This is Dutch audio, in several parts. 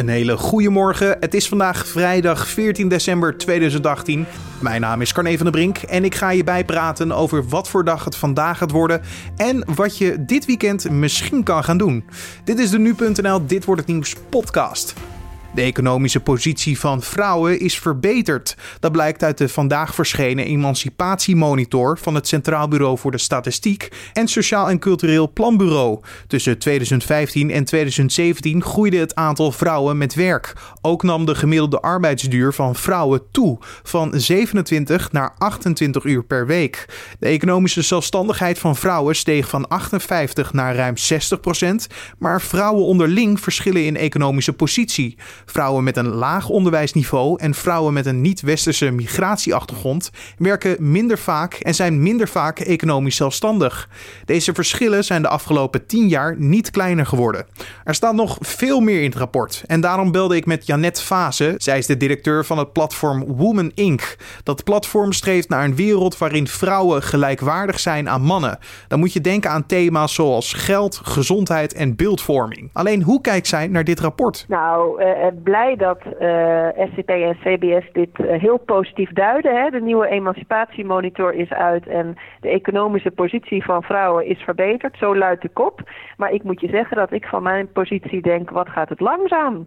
Een hele goede morgen. Het is vandaag vrijdag 14 december 2018. Mijn naam is Carne van der Brink en ik ga je bijpraten over wat voor dag het vandaag gaat worden en wat je dit weekend misschien kan gaan doen. Dit is de nu.nl Dit wordt het nieuws podcast. De economische positie van vrouwen is verbeterd. Dat blijkt uit de vandaag verschenen Emancipatiemonitor van het Centraal Bureau voor de Statistiek en Sociaal en Cultureel Planbureau. Tussen 2015 en 2017 groeide het aantal vrouwen met werk. Ook nam de gemiddelde arbeidsduur van vrouwen toe, van 27 naar 28 uur per week. De economische zelfstandigheid van vrouwen steeg van 58 naar ruim 60 procent, maar vrouwen onderling verschillen in economische positie. Vrouwen met een laag onderwijsniveau en vrouwen met een niet-westerse migratieachtergrond werken minder vaak en zijn minder vaak economisch zelfstandig. Deze verschillen zijn de afgelopen 10 jaar niet kleiner geworden. Er staat nog veel meer in het rapport en daarom belde ik met Janet Fase. Zij is de directeur van het platform Woman Inc. Dat platform streeft naar een wereld waarin vrouwen gelijkwaardig zijn aan mannen. Dan moet je denken aan thema's zoals geld, gezondheid en beeldvorming. Alleen hoe kijkt zij naar dit rapport? Nou, uh, blij dat uh, SCP en CBS dit uh, heel positief duiden. Hè. De nieuwe emancipatiemonitor is uit en de economische positie van vrouwen is verbeterd. Zo luidt de kop. Maar ik moet je zeggen dat ik van mijn positie denk, wat gaat het langzaam?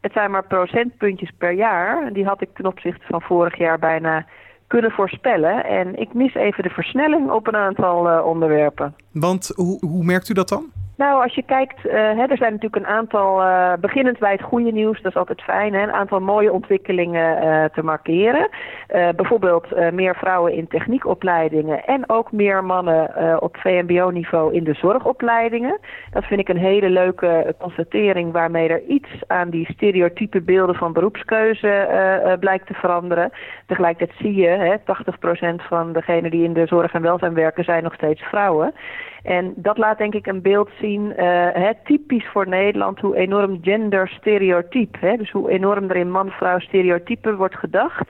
Het zijn maar procentpuntjes per jaar. Die had ik ten opzichte van vorig jaar bijna kunnen voorspellen. En ik mis even de versnelling op een aantal uh, onderwerpen. Want hoe, hoe merkt u dat dan? Nou, als je kijkt, uh, hè, er zijn natuurlijk een aantal, uh, beginnend bij het goede nieuws, dat is altijd fijn, hè, een aantal mooie ontwikkelingen uh, te markeren. bijvoorbeeld meer vrouwen in techniekopleidingen en ook meer mannen op VMBO-niveau in de zorgopleidingen. Dat vind ik een hele leuke constatering waarmee er iets aan die stereotype beelden van beroepskeuze blijkt te veranderen. Tegelijkertijd zie je, hè, 80% van degenen die in de zorg en welzijn werken zijn nog steeds vrouwen. En dat laat denk ik een beeld zien, uh, hè, typisch voor Nederland, hoe enorm genderstereotyp, dus hoe enorm er in man-vrouw stereotypen wordt gedacht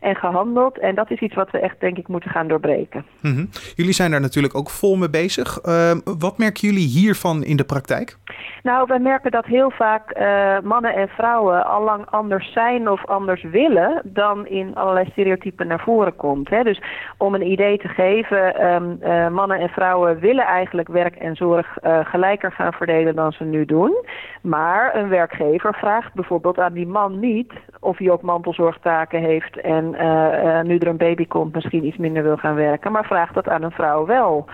en gehandeld. En dat is iets wat we echt, denk ik, moeten gaan doorbreken. -hmm. Jullie zijn daar natuurlijk ook vol mee bezig. Uh, wat merken jullie hiervan in de praktijk? Nou, wij merken dat heel vaak uh, mannen en vrouwen al lang anders zijn of anders willen dan in allerlei stereotypen naar voren komt. Hè. Dus om een idee te geven, um, uh, mannen en vrouwen willen eigenlijk werk en zorg uh, gelijker gaan verdelen dan ze nu doen. Maar een werkgever vraagt bijvoorbeeld aan die man niet of hij ook mantelzorgtaken heeft en nu er een baby komt misschien iets minder wil gaan werken, maar vraagt dat aan een vrouw wel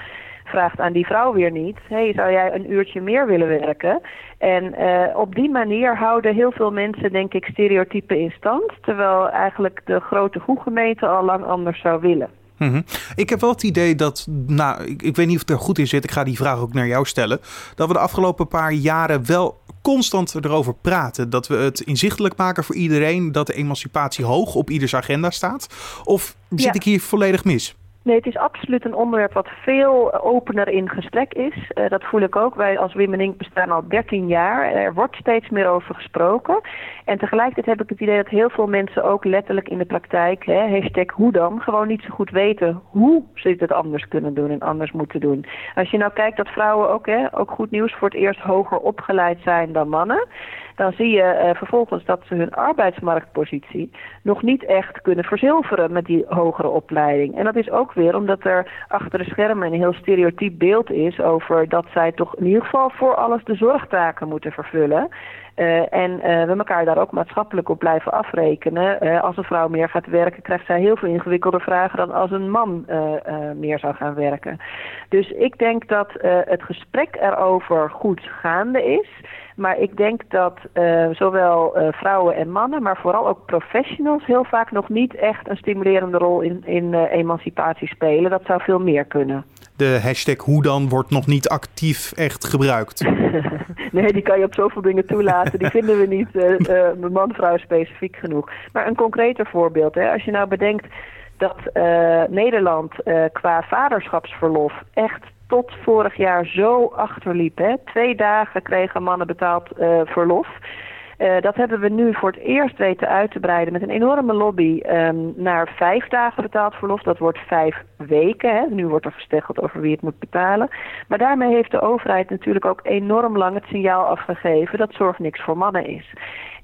vraagt aan die vrouw weer niet: hey, zou jij een uurtje meer willen werken? En uh, op die manier houden heel veel mensen, denk ik, stereotypen in stand. Terwijl eigenlijk de grote gemeente al lang anders zou willen. Mm -hmm. Ik heb wel het idee dat, nou, ik, ik weet niet of het er goed in zit, ik ga die vraag ook naar jou stellen, dat we de afgelopen paar jaren wel constant erover praten. Dat we het inzichtelijk maken voor iedereen dat de emancipatie hoog op ieders agenda staat. Of zit ja. ik hier volledig mis? Nee, het is absoluut een onderwerp wat veel opener in gesprek is. Uh, dat voel ik ook. Wij als Women bestaan al 13 jaar. Er wordt steeds meer over gesproken. En tegelijkertijd heb ik het idee dat heel veel mensen ook letterlijk in de praktijk, hè, hashtag hoe dan, gewoon niet zo goed weten hoe ze het anders kunnen doen en anders moeten doen. Als je nou kijkt dat vrouwen ook, hè, ook goed nieuws voor het eerst hoger opgeleid zijn dan mannen dan zie je uh, vervolgens dat ze hun arbeidsmarktpositie nog niet echt kunnen verzilveren met die hogere opleiding. En dat is ook weer omdat er achter de schermen een heel stereotyp beeld is over dat zij toch in ieder geval voor alles de zorgtaken moeten vervullen. Uh, en uh, we elkaar daar ook maatschappelijk op blijven afrekenen. Uh, als een vrouw meer gaat werken, krijgt zij heel veel ingewikkelder vragen dan als een man meer zou gaan werken. Dus ik denk dat het gesprek erover goed gaande is. Maar ik denk dat zowel vrouwen en mannen, maar vooral ook professionals heel vaak nog niet echt een stimulerende rol in, in emancipatie spelen. Dat zou veel meer kunnen. De hashtag hoe dan wordt nog niet actief echt gebruikt. nee, die kan je op zoveel dingen toelaten. Die vinden we niet man-vrouw specifiek genoeg. Maar een concreter voorbeeld. Hè, als je nou bedenkt dat Nederland qua vaderschapsverlof echt tot vorig jaar zo achterliep. Hè. Twee dagen kregen mannen betaald uh, verlof. Uh, dat hebben we nu voor het eerst weten uit te breiden met een enorme lobby um, naar vijf dagen betaald verlof. Dat wordt vijf weken. Hè. Nu wordt er gesteggeld over wie het moet betalen. Maar daarmee heeft de overheid natuurlijk ook enorm lang het signaal afgegeven dat zorg niks voor mannen is.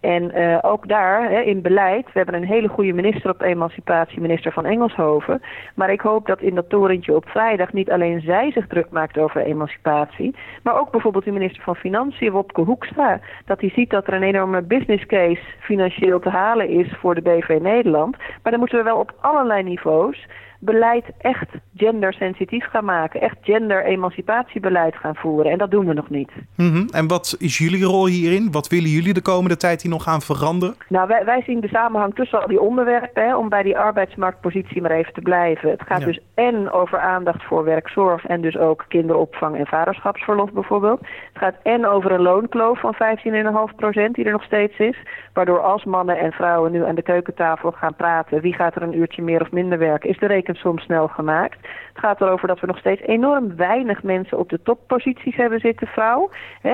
En uh, ook daar, hè, in beleid, we hebben een hele goede minister op emancipatie, minister van Engelshoven. Maar ik hoop dat in dat torentje op vrijdag niet alleen zij zich druk maakt over emancipatie, maar ook bijvoorbeeld de minister van Financiën, Wopke Hoekstra. Dat hij ziet dat er een enorme business case financieel te halen is voor de BV Nederland. Maar dan moeten we wel op allerlei niveaus beleid echt gendersensitief gaan maken. Echt gender-emancipatiebeleid gaan voeren. En dat doen we nog niet. Mm En wat is jullie rol hierin? Wat willen jullie de komende tijd hier nog gaan veranderen? Nou, wij, wij zien de samenhang tussen al die onderwerpen. Hè, om bij die arbeidsmarktpositie maar even te blijven. Het gaat dus en over aandacht voor werkzorg. En dus ook kinderopvang en vaderschapsverlof bijvoorbeeld. Het gaat en over een loonkloof van 15,5 procent die er nog steeds is. Waardoor als mannen en vrouwen nu aan de keukentafel gaan praten... wie gaat er een uurtje meer of minder werken... is de rekening soms snel gemaakt. Het gaat erover dat we nog steeds enorm weinig mensen op de topposities hebben zitten, vrouw.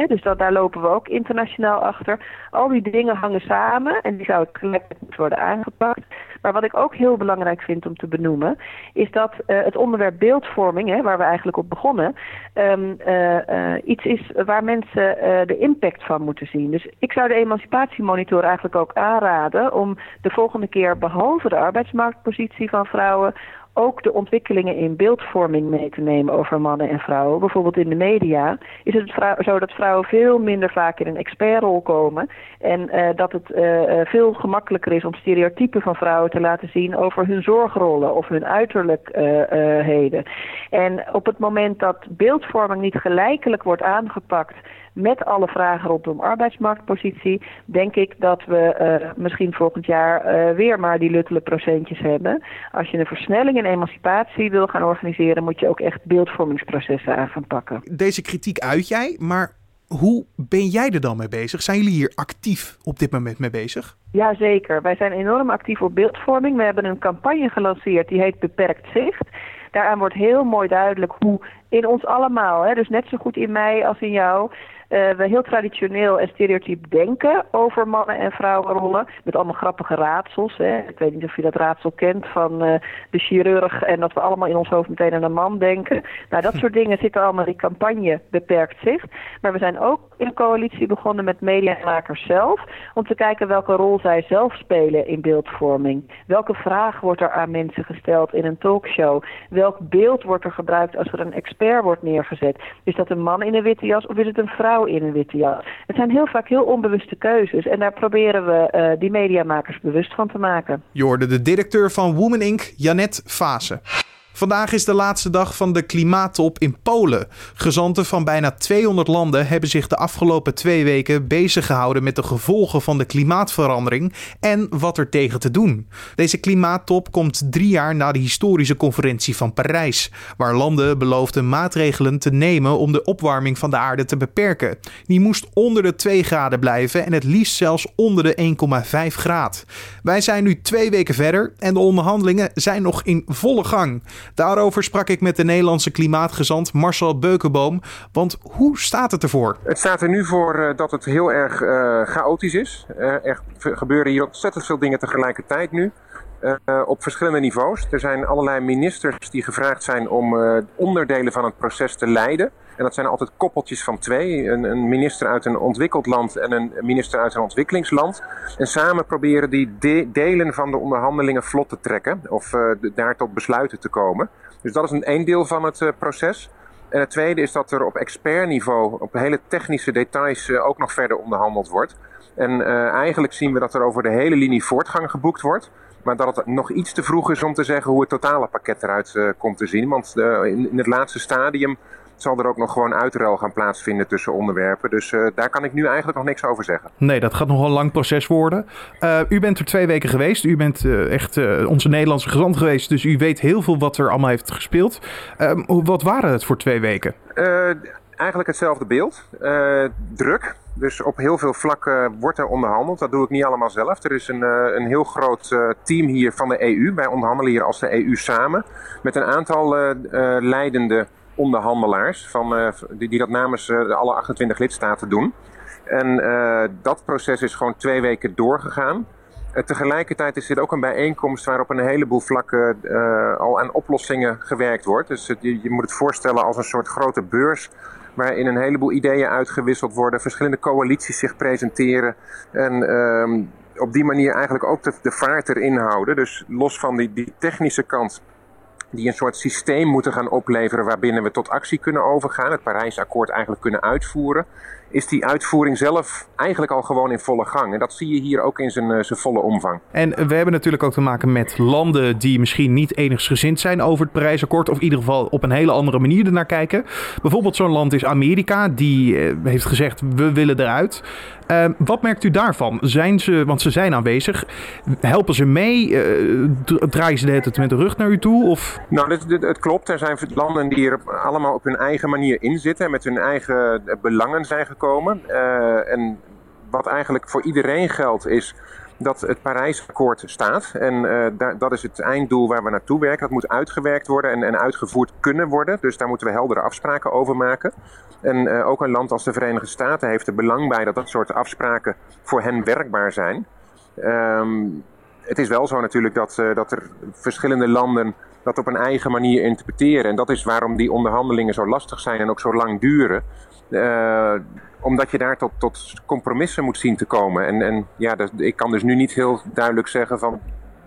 dus dat, daar lopen we ook internationaal achter. Al die dingen hangen samen en die zouden gelijk moeten worden aangepakt. Maar wat ik ook heel belangrijk vind om te benoemen, is dat uh, het onderwerp beeldvorming, hè, waar we eigenlijk op begonnen, um, uh, uh, iets is waar mensen de impact van moeten zien. Dus ik zou de emancipatiemonitor eigenlijk ook aanraden om de volgende keer, behalve de arbeidsmarktpositie van vrouwen, ook de ontwikkelingen in beeldvorming mee te nemen over mannen en vrouwen. Bijvoorbeeld in de media is het zo dat vrouwen veel minder vaak in een expertrol komen. En uh, dat het uh, veel gemakkelijker is om stereotypen van vrouwen te laten zien over hun zorgrollen of hun uiterlijkheden. en op het moment dat beeldvorming niet gelijkelijk wordt aangepakt met alle vragen rondom arbeidsmarktpositie, denk ik dat we uh, misschien volgend jaar uh, weer maar die luttele procentjes hebben. Als je een versnelling in emancipatie wil gaan organiseren, moet je ook echt beeldvormingsprocessen aan gaan pakken. Deze kritiek uit jij, maar hoe ben jij er dan mee bezig? Zijn jullie hier actief op dit moment mee bezig? Jazeker, wij zijn enorm actief op beeldvorming. We hebben een campagne gelanceerd die heet Beperkt Zicht. Daaraan wordt heel mooi duidelijk hoe in ons allemaal, hè, dus net zo goed in mij als in jou, we heel traditioneel en stereotyp denken over mannen- en vrouwenrollen. Met allemaal grappige raadsels. Hè. Ik weet niet of je dat raadsel kent van uh, de chirurg en dat we allemaal in ons hoofd meteen aan een man denken. Nou, dat soort dingen zitten allemaal in campagne beperkt zicht. Maar we zijn ook in een coalitie begonnen met mediamakers zelf. Om te kijken welke rol zij zelf spelen in beeldvorming. Welke vraag wordt er aan mensen gesteld in een talkshow? Welk beeld wordt er gebruikt als er een expert wordt neergezet? Is dat een man in een witte jas of is het een vrouw in een witte jas. Het zijn heel vaak heel onbewuste keuzes en daar proberen we uh, die mediamakers bewust van te maken. Je de directeur van Woman Inc., Janet Fase. Vandaag is de laatste dag van de klimaattop in Polen. Gezanten van bijna 200 landen hebben zich de afgelopen twee weken bezig gehouden met de gevolgen van de klimaatverandering en wat er tegen te doen. Deze klimaattop komt drie jaar na de historische conferentie van Parijs, waar landen beloofden maatregelen te nemen om de opwarming van de aarde te beperken. Die moest onder de 2 graden blijven en het liefst zelfs onder de 1,5 graad. Wij zijn nu twee weken verder en de onderhandelingen zijn nog in volle gang. Daarover sprak ik met de Nederlandse klimaatgezant Marcel Beukenboom. Want hoe staat het ervoor? Het staat er nu voor uh, dat het heel erg uh, chaotisch is. Uh, er gebeuren hier ontzettend veel dingen tegelijkertijd nu. op verschillende niveaus. Er zijn allerlei ministers die gevraagd zijn om onderdelen van het proces te leiden. En dat zijn altijd koppeltjes van twee. Een, een, minister uit een ontwikkeld land en een minister uit een ontwikkelingsland. En samen proberen die de delen van de onderhandelingen vlot te trekken. Of uh, daar tot besluiten te komen. Dus dat is een deel van het uh, proces. En het tweede is dat er op expertniveau, op hele technische details, uh, ook nog verder onderhandeld wordt. En eigenlijk zien we dat er over de hele linie voortgang geboekt wordt. Maar dat het nog iets te vroeg is om te zeggen hoe het totale pakket eruit komt te zien. Want in het laatste stadium zal er ook nog gewoon uitruil gaan plaatsvinden tussen onderwerpen. Dus uh, daar kan ik nu eigenlijk nog niks over zeggen. Nee, dat gaat nog een lang proces worden. Uh, u bent er twee weken geweest. U bent uh, echt onze Nederlandse gezant geweest. Dus u weet heel veel wat er allemaal heeft gespeeld. Ehm, wat waren het voor twee weken? eigenlijk hetzelfde beeld. druk. Dus op heel veel vlakken wordt er onderhandeld. Dat doe ik niet allemaal zelf. Er is een, een heel groot team hier van de EU. Wij onderhandelen hier als de EU samen. Met een aantal leidende onderhandelaars van, uh, die, dat namens uh, alle 28 lidstaten doen. En uh, dat proces is gewoon twee weken doorgegaan. tegelijkertijd is dit ook een bijeenkomst waar op een heleboel vlakken al aan oplossingen gewerkt wordt. Dus je, je, moet het voorstellen als een soort grote beurs waarin een heleboel ideeën uitgewisseld worden, verschillende coalities zich presenteren en ehm, op die manier eigenlijk ook de, de vaart erin houden. Dus los van die, die technische kant die een soort systeem moeten gaan opleveren waarbinnen we tot actie kunnen overgaan, het Parijsakkoord eigenlijk kunnen uitvoeren, is die uitvoering zelf eigenlijk al gewoon in volle gang. En dat zie je hier ook in zijn, eh, zijn volle omvang. En we hebben natuurlijk ook te maken met landen die misschien niet eenigsgezind zijn over het Parijsakkoord, of in ieder geval op een hele andere manier ernaar kijken. Bijvoorbeeld zo'n land is Amerika, die eh, heeft gezegd we willen eruit. Uh, wat merkt u daarvan? Zijn ze, want ze zijn aanwezig, helpen ze mee? Uh, draaien ze tijd met de rug naar u toe? Of? Nou, het klopt. Er zijn landen die er allemaal op hun eigen manier in zitten en met hun eigen belangen zijn gekomen. Uh, en wat eigenlijk voor iedereen geldt is dat het Parijsakkoord staat. En uh, daar, dat is het einddoel waar we naartoe werken. Dat moet uitgewerkt worden en, en uitgevoerd kunnen worden. Dus daar moeten we heldere afspraken over maken. En uh, ook een land als de Verenigde Staten heeft er belang bij dat dat soort afspraken voor hen werkbaar zijn. Um, het is wel zo natuurlijk dat, dat er verschillende landen dat op een eigen manier interpreteren. En dat is waarom die onderhandelingen zo lastig zijn en ook zo lang duren. Uh, omdat je daar tot, tot compromissen moet zien te komen. En, en ja, dat, ik kan dus nu niet heel duidelijk zeggen van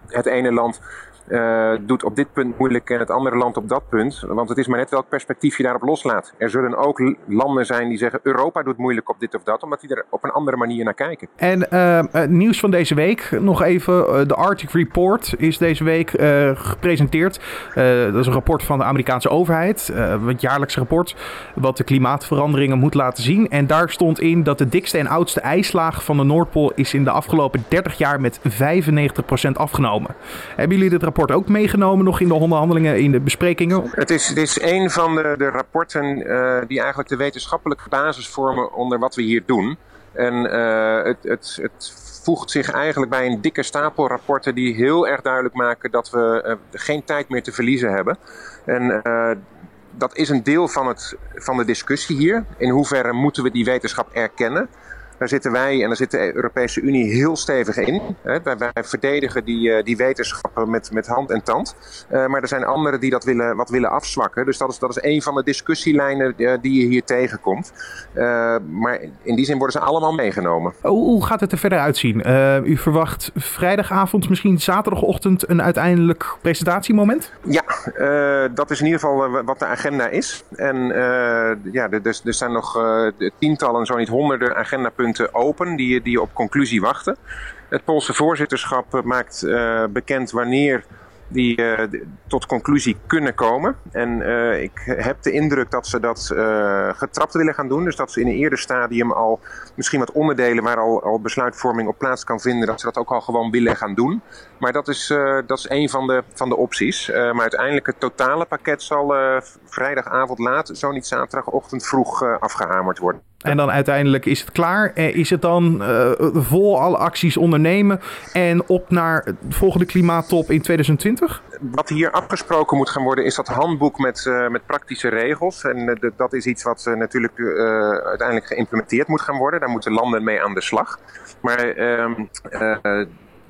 het ene land uh, doet op dit punt moeilijk en het andere land op dat punt. Want het is maar net welk perspectief je daarop loslaat. Er zullen ook landen zijn die zeggen Europa doet moeilijk op dit of dat, omdat die er op een andere manier naar kijken. En uh, nieuws van deze week, nog even. De Arctic Report is deze week gepresenteerd. dat is een rapport van de Amerikaanse overheid, het jaarlijkse rapport, wat de klimaatveranderingen moet laten zien. En daar stond in dat de dikste en oudste ijslaag van de Noordpool is in de afgelopen 30 jaar met 95% afgenomen. Hebben jullie dit rapport rapport ook meegenomen nog in de onderhandelingen, in de besprekingen? Het is, het is een van de, de rapporten uh, die eigenlijk de wetenschappelijke basis vormen onder wat we hier doen. En uh, het, het, het voegt zich eigenlijk bij een dikke stapel rapporten die heel erg duidelijk maken dat we uh, geen tijd meer te verliezen hebben. En dat is een deel van, het, van de discussie hier. In hoeverre moeten we die wetenschap erkennen? Daar zitten wij en daar zit de Europese Unie heel stevig in. Wij, wij verdedigen die, eh, die wetenschappen met, met hand en tand. Uh, maar er zijn anderen die dat willen, wat willen afzwakken. Dus dat is, dat is een van de discussielijnen uh, die je hier tegenkomt. maar in die zin worden ze allemaal meegenomen. Hoe, hoe gaat het er verder uitzien? u verwacht vrijdagavond, misschien zaterdagochtend, een uiteindelijk presentatiemoment? Ja, dat is in ieder geval wat de agenda is. En ja, er, er, zijn nog tientallen, zo niet honderden agendapunten open die, die op conclusie wachten. Het Poolse voorzitterschap maakt uh, bekend wanneer die uh, tot conclusie kunnen komen. En ik heb de indruk dat ze dat uh, getrapt willen gaan doen. Dus dat ze in een eerder stadium al misschien wat onderdelen waar al, al besluitvorming op plaats kan vinden, dat ze dat ook al gewoon willen gaan doen. Maar dat is, dat is een van de, van de opties. maar uiteindelijk het totale pakket zal vrijdagavond laat, zo niet zaterdagochtend vroeg afgehamerd worden. En dan uiteindelijk is het klaar. Is het dan uh, vol alle acties ondernemen en op naar de volgende klimaattop in 2020? Wat hier afgesproken moet gaan worden is dat handboek met, uh, met praktische regels. En dat is iets wat natuurlijk uiteindelijk geïmplementeerd moet gaan worden. Daar moeten landen mee aan de slag. Maar ehm,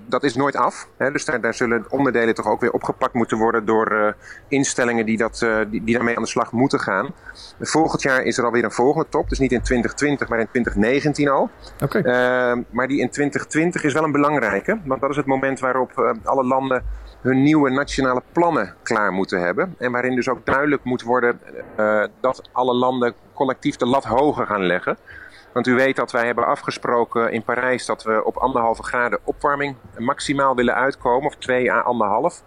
dat is nooit af. Hè? Dus daar, daar, zullen onderdelen toch ook weer opgepakt moeten worden door uh, instellingen die, dat, uh, die, die, daarmee aan de slag moeten gaan. Volgend jaar is er alweer een volgende top. Dus niet in 2020, maar in 2019 al. Okay. Uh, maar die in 2020 is wel een belangrijke. Want dat is het moment waarop alle landen hun nieuwe nationale plannen klaar moeten hebben. En waarin dus ook duidelijk moet worden dat alle landen collectief de lat hoger gaan leggen. Want u weet dat wij hebben afgesproken in Parijs dat we op anderhalve graden opwarming maximaal willen uitkomen, of 2 à anderhalf.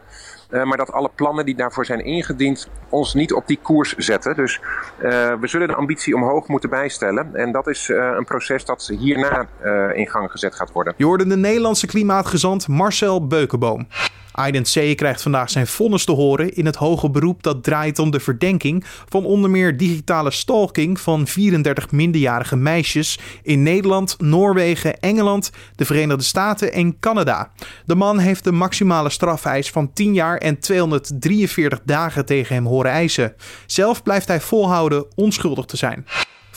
Uh, maar dat alle plannen die daarvoor zijn ingediend ons niet op die koers zetten. Dus uh, we zullen de ambitie omhoog moeten bijstellen. En dat is uh, een proces dat hierna in gang gezet gaat worden. Je hoorde de Nederlandse klimaatgezant Marcel Beukenboom. Aiden C. krijgt vandaag zijn vonnis te horen in het hoge beroep dat draait om de verdenking van onder meer digitale stalking van 34 minderjarige meisjes in Nederland, Noorwegen, Engeland, de Verenigde Staten en Canada. De man heeft de maximale strafeis van 10 jaar en 243 dagen tegen hem horen eisen. Zelf blijft hij volhouden onschuldig te zijn.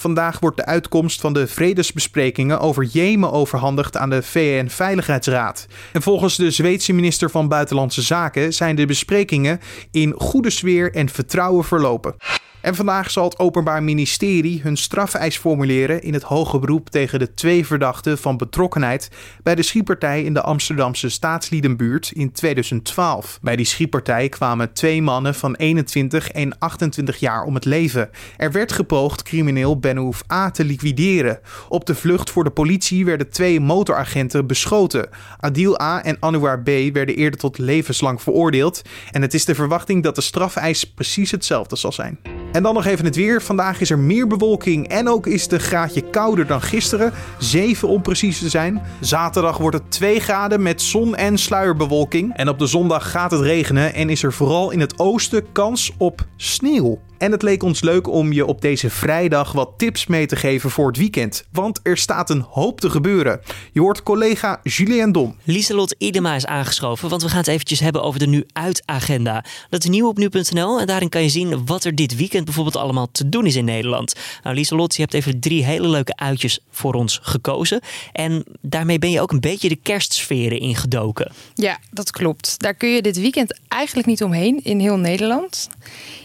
Vandaag wordt de uitkomst van de vredesbesprekingen over Jemen overhandigd aan de VN-veiligheidsraad. En volgens de Zweedse minister van Buitenlandse Zaken zijn de besprekingen in goede sfeer en vertrouwen verlopen. En vandaag zal het Openbaar Ministerie hun strafeis formuleren in het hoge beroep tegen de twee verdachten van betrokkenheid bij de schietpartij in de Amsterdamse staatsliedenbuurt in 2012. Bij die schietpartij kwamen twee mannen van 21 en 28 jaar om het leven. Er werd gepoogd crimineel Benhoef A te liquideren. Op de vlucht voor de politie werden twee motoragenten beschoten. Adil A en Anouar B werden eerder tot levenslang veroordeeld. En het is de verwachting dat de strafeis precies hetzelfde zal zijn. En dan nog even het weer. Vandaag is er meer bewolking en ook is het een graadje kouder dan gisteren. 7 om precies te zijn. Zaterdag wordt het 2 graden met zon en sluierbewolking. En op de zondag gaat het regenen en is er vooral in het oosten kans op sneeuw. En het leek ons leuk om je op deze vrijdag wat tips mee te geven voor het weekend. Want er staat een hoop te gebeuren. Je hoort collega Julien Dom. Lieselot Idema is aangeschoven, want we gaan het eventjes hebben over de Nu Uit agenda. Dat is nieuw op nu.nl en daarin kan je zien wat er dit weekend bijvoorbeeld allemaal te doen is in Nederland. Nou Lieselot, je hebt even drie hele leuke uitjes voor ons gekozen. En daarmee ben je ook een beetje de kerstsferen ingedoken. Ja, dat klopt. Daar kun je dit weekend eigenlijk niet omheen in heel Nederland.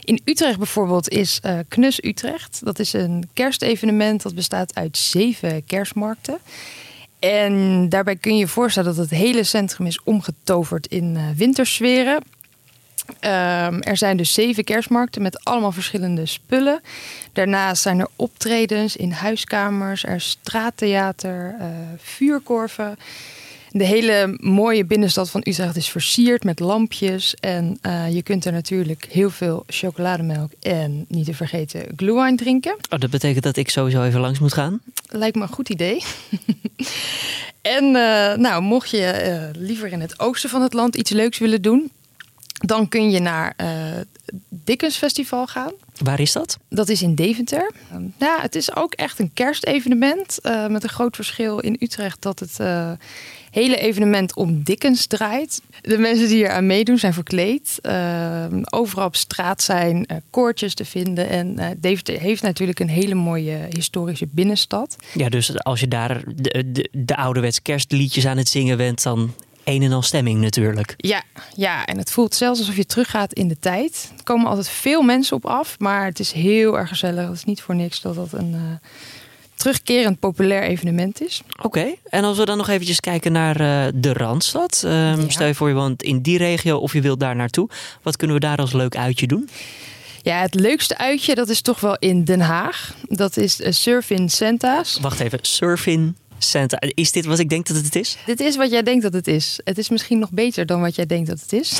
In Utrecht bijvoorbeeld is uh, Knus Utrecht. Dat is een kerstevenement dat bestaat uit zeven kerstmarkten. En daarbij kun je je voorstellen dat het hele centrum is omgetoverd in uh, wintersferen. Um, er zijn dus zeven kerstmarkten met allemaal verschillende spullen. Daarnaast zijn er optredens in huiskamers, er is straattheater, uh, vuurkorven. De hele mooie binnenstad van Utrecht is versierd met lampjes. En uh, je kunt er natuurlijk heel veel chocolademelk en niet te vergeten glühwein drinken. Oh, dat betekent dat ik sowieso even langs moet gaan? Lijkt me een goed idee. en uh, nou, mocht je uh, liever in het oosten van het land iets leuks willen doen... dan kun je naar het Dickens Festival gaan. Waar is dat? Dat is in Deventer. Ja, het is ook echt een kerstevenement. met een groot verschil in Utrecht dat het hele evenement om Dickens draait. De mensen die hier aan meedoen zijn verkleed. Uh, overal op straat zijn uh, koortjes te vinden. En uh, Deventer heeft natuurlijk een hele mooie historische binnenstad. Ja, dus als je daar de, de, de ouderwets kerstliedjes aan het zingen bent, dan een en al stemming natuurlijk. Ja, ja, en het voelt zelfs alsof je teruggaat in de tijd. Er komen altijd veel mensen op af, maar het is heel erg gezellig. Het is niet voor niks dat dat een terugkerend populair evenement is. Oké, en als we dan nog eventjes kijken naar uh, de Randstad. Um, ja. Stel je voor je woont in die regio of je wilt daar naartoe. Wat kunnen we daar als leuk uitje doen? Ja, het leukste uitje dat is toch wel in Den Haag. Dat is uh, Surfin Santa's. Wacht even, Surfin Santa. Is dit wat ik denk dat het is? Dit is wat jij denkt dat het is. Het is misschien nog beter dan wat jij denkt dat het is.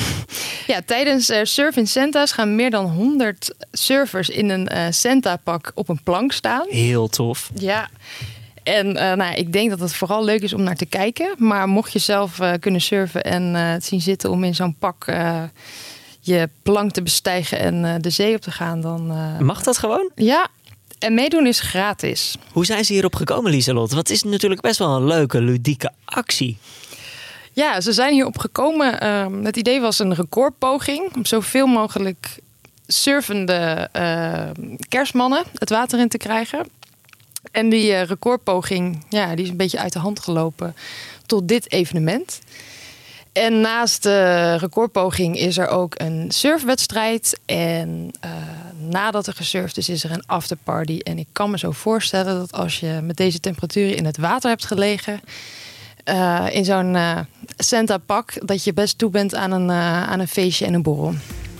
ja, tijdens uh, Surf in Santa's gaan meer dan 100 surfers in een uh, Santa-pak op een plank staan. Heel tof. Ja. En uh, nou, ik denk dat het vooral leuk is om naar te kijken. Maar mocht je zelf kunnen surfen en het zien zitten om in zo'n pak je plank te bestijgen en de zee op te gaan, dan. Mag dat gewoon? Ja, en meedoen is gratis. Hoe zijn ze hierop gekomen, Lieselot? Wat is natuurlijk best wel een leuke, ludieke actie. Ja, ze zijn hierop gekomen. Uh, het idee was een recordpoging om zoveel mogelijk surfende uh, kerstmannen het water in te krijgen. En die uh, recordpoging ja, die is een beetje uit de hand gelopen tot dit evenement. En naast de recordpoging is er ook een surfwedstrijd. En uh, nadat er gesurfd is, is er een afterparty. En ik kan me zo voorstellen dat als je met deze temperaturen in het water hebt gelegen. Uh, in zo'n uh, Santa pak, dat je best toe bent aan een, aan een feestje en een borrel.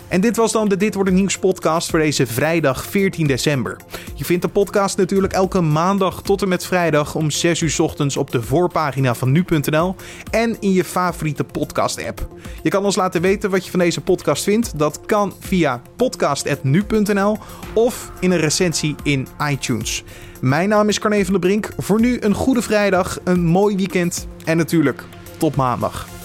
En dit was dan de Dit Wordt een Nieuws podcast voor deze vrijdag 14 december. Je vindt de podcast natuurlijk elke maandag tot en met vrijdag om 6 uur ochtends op de voorpagina van nu.nl en in je favoriete podcast app. Je kan ons laten weten wat je van deze podcast vindt. Dat kan via podcast.nu.nl of in een recensie in iTunes. Mijn naam is Carne van der Brink. Voor nu een goede vrijdag, een mooi weekend en natuurlijk tot maandag.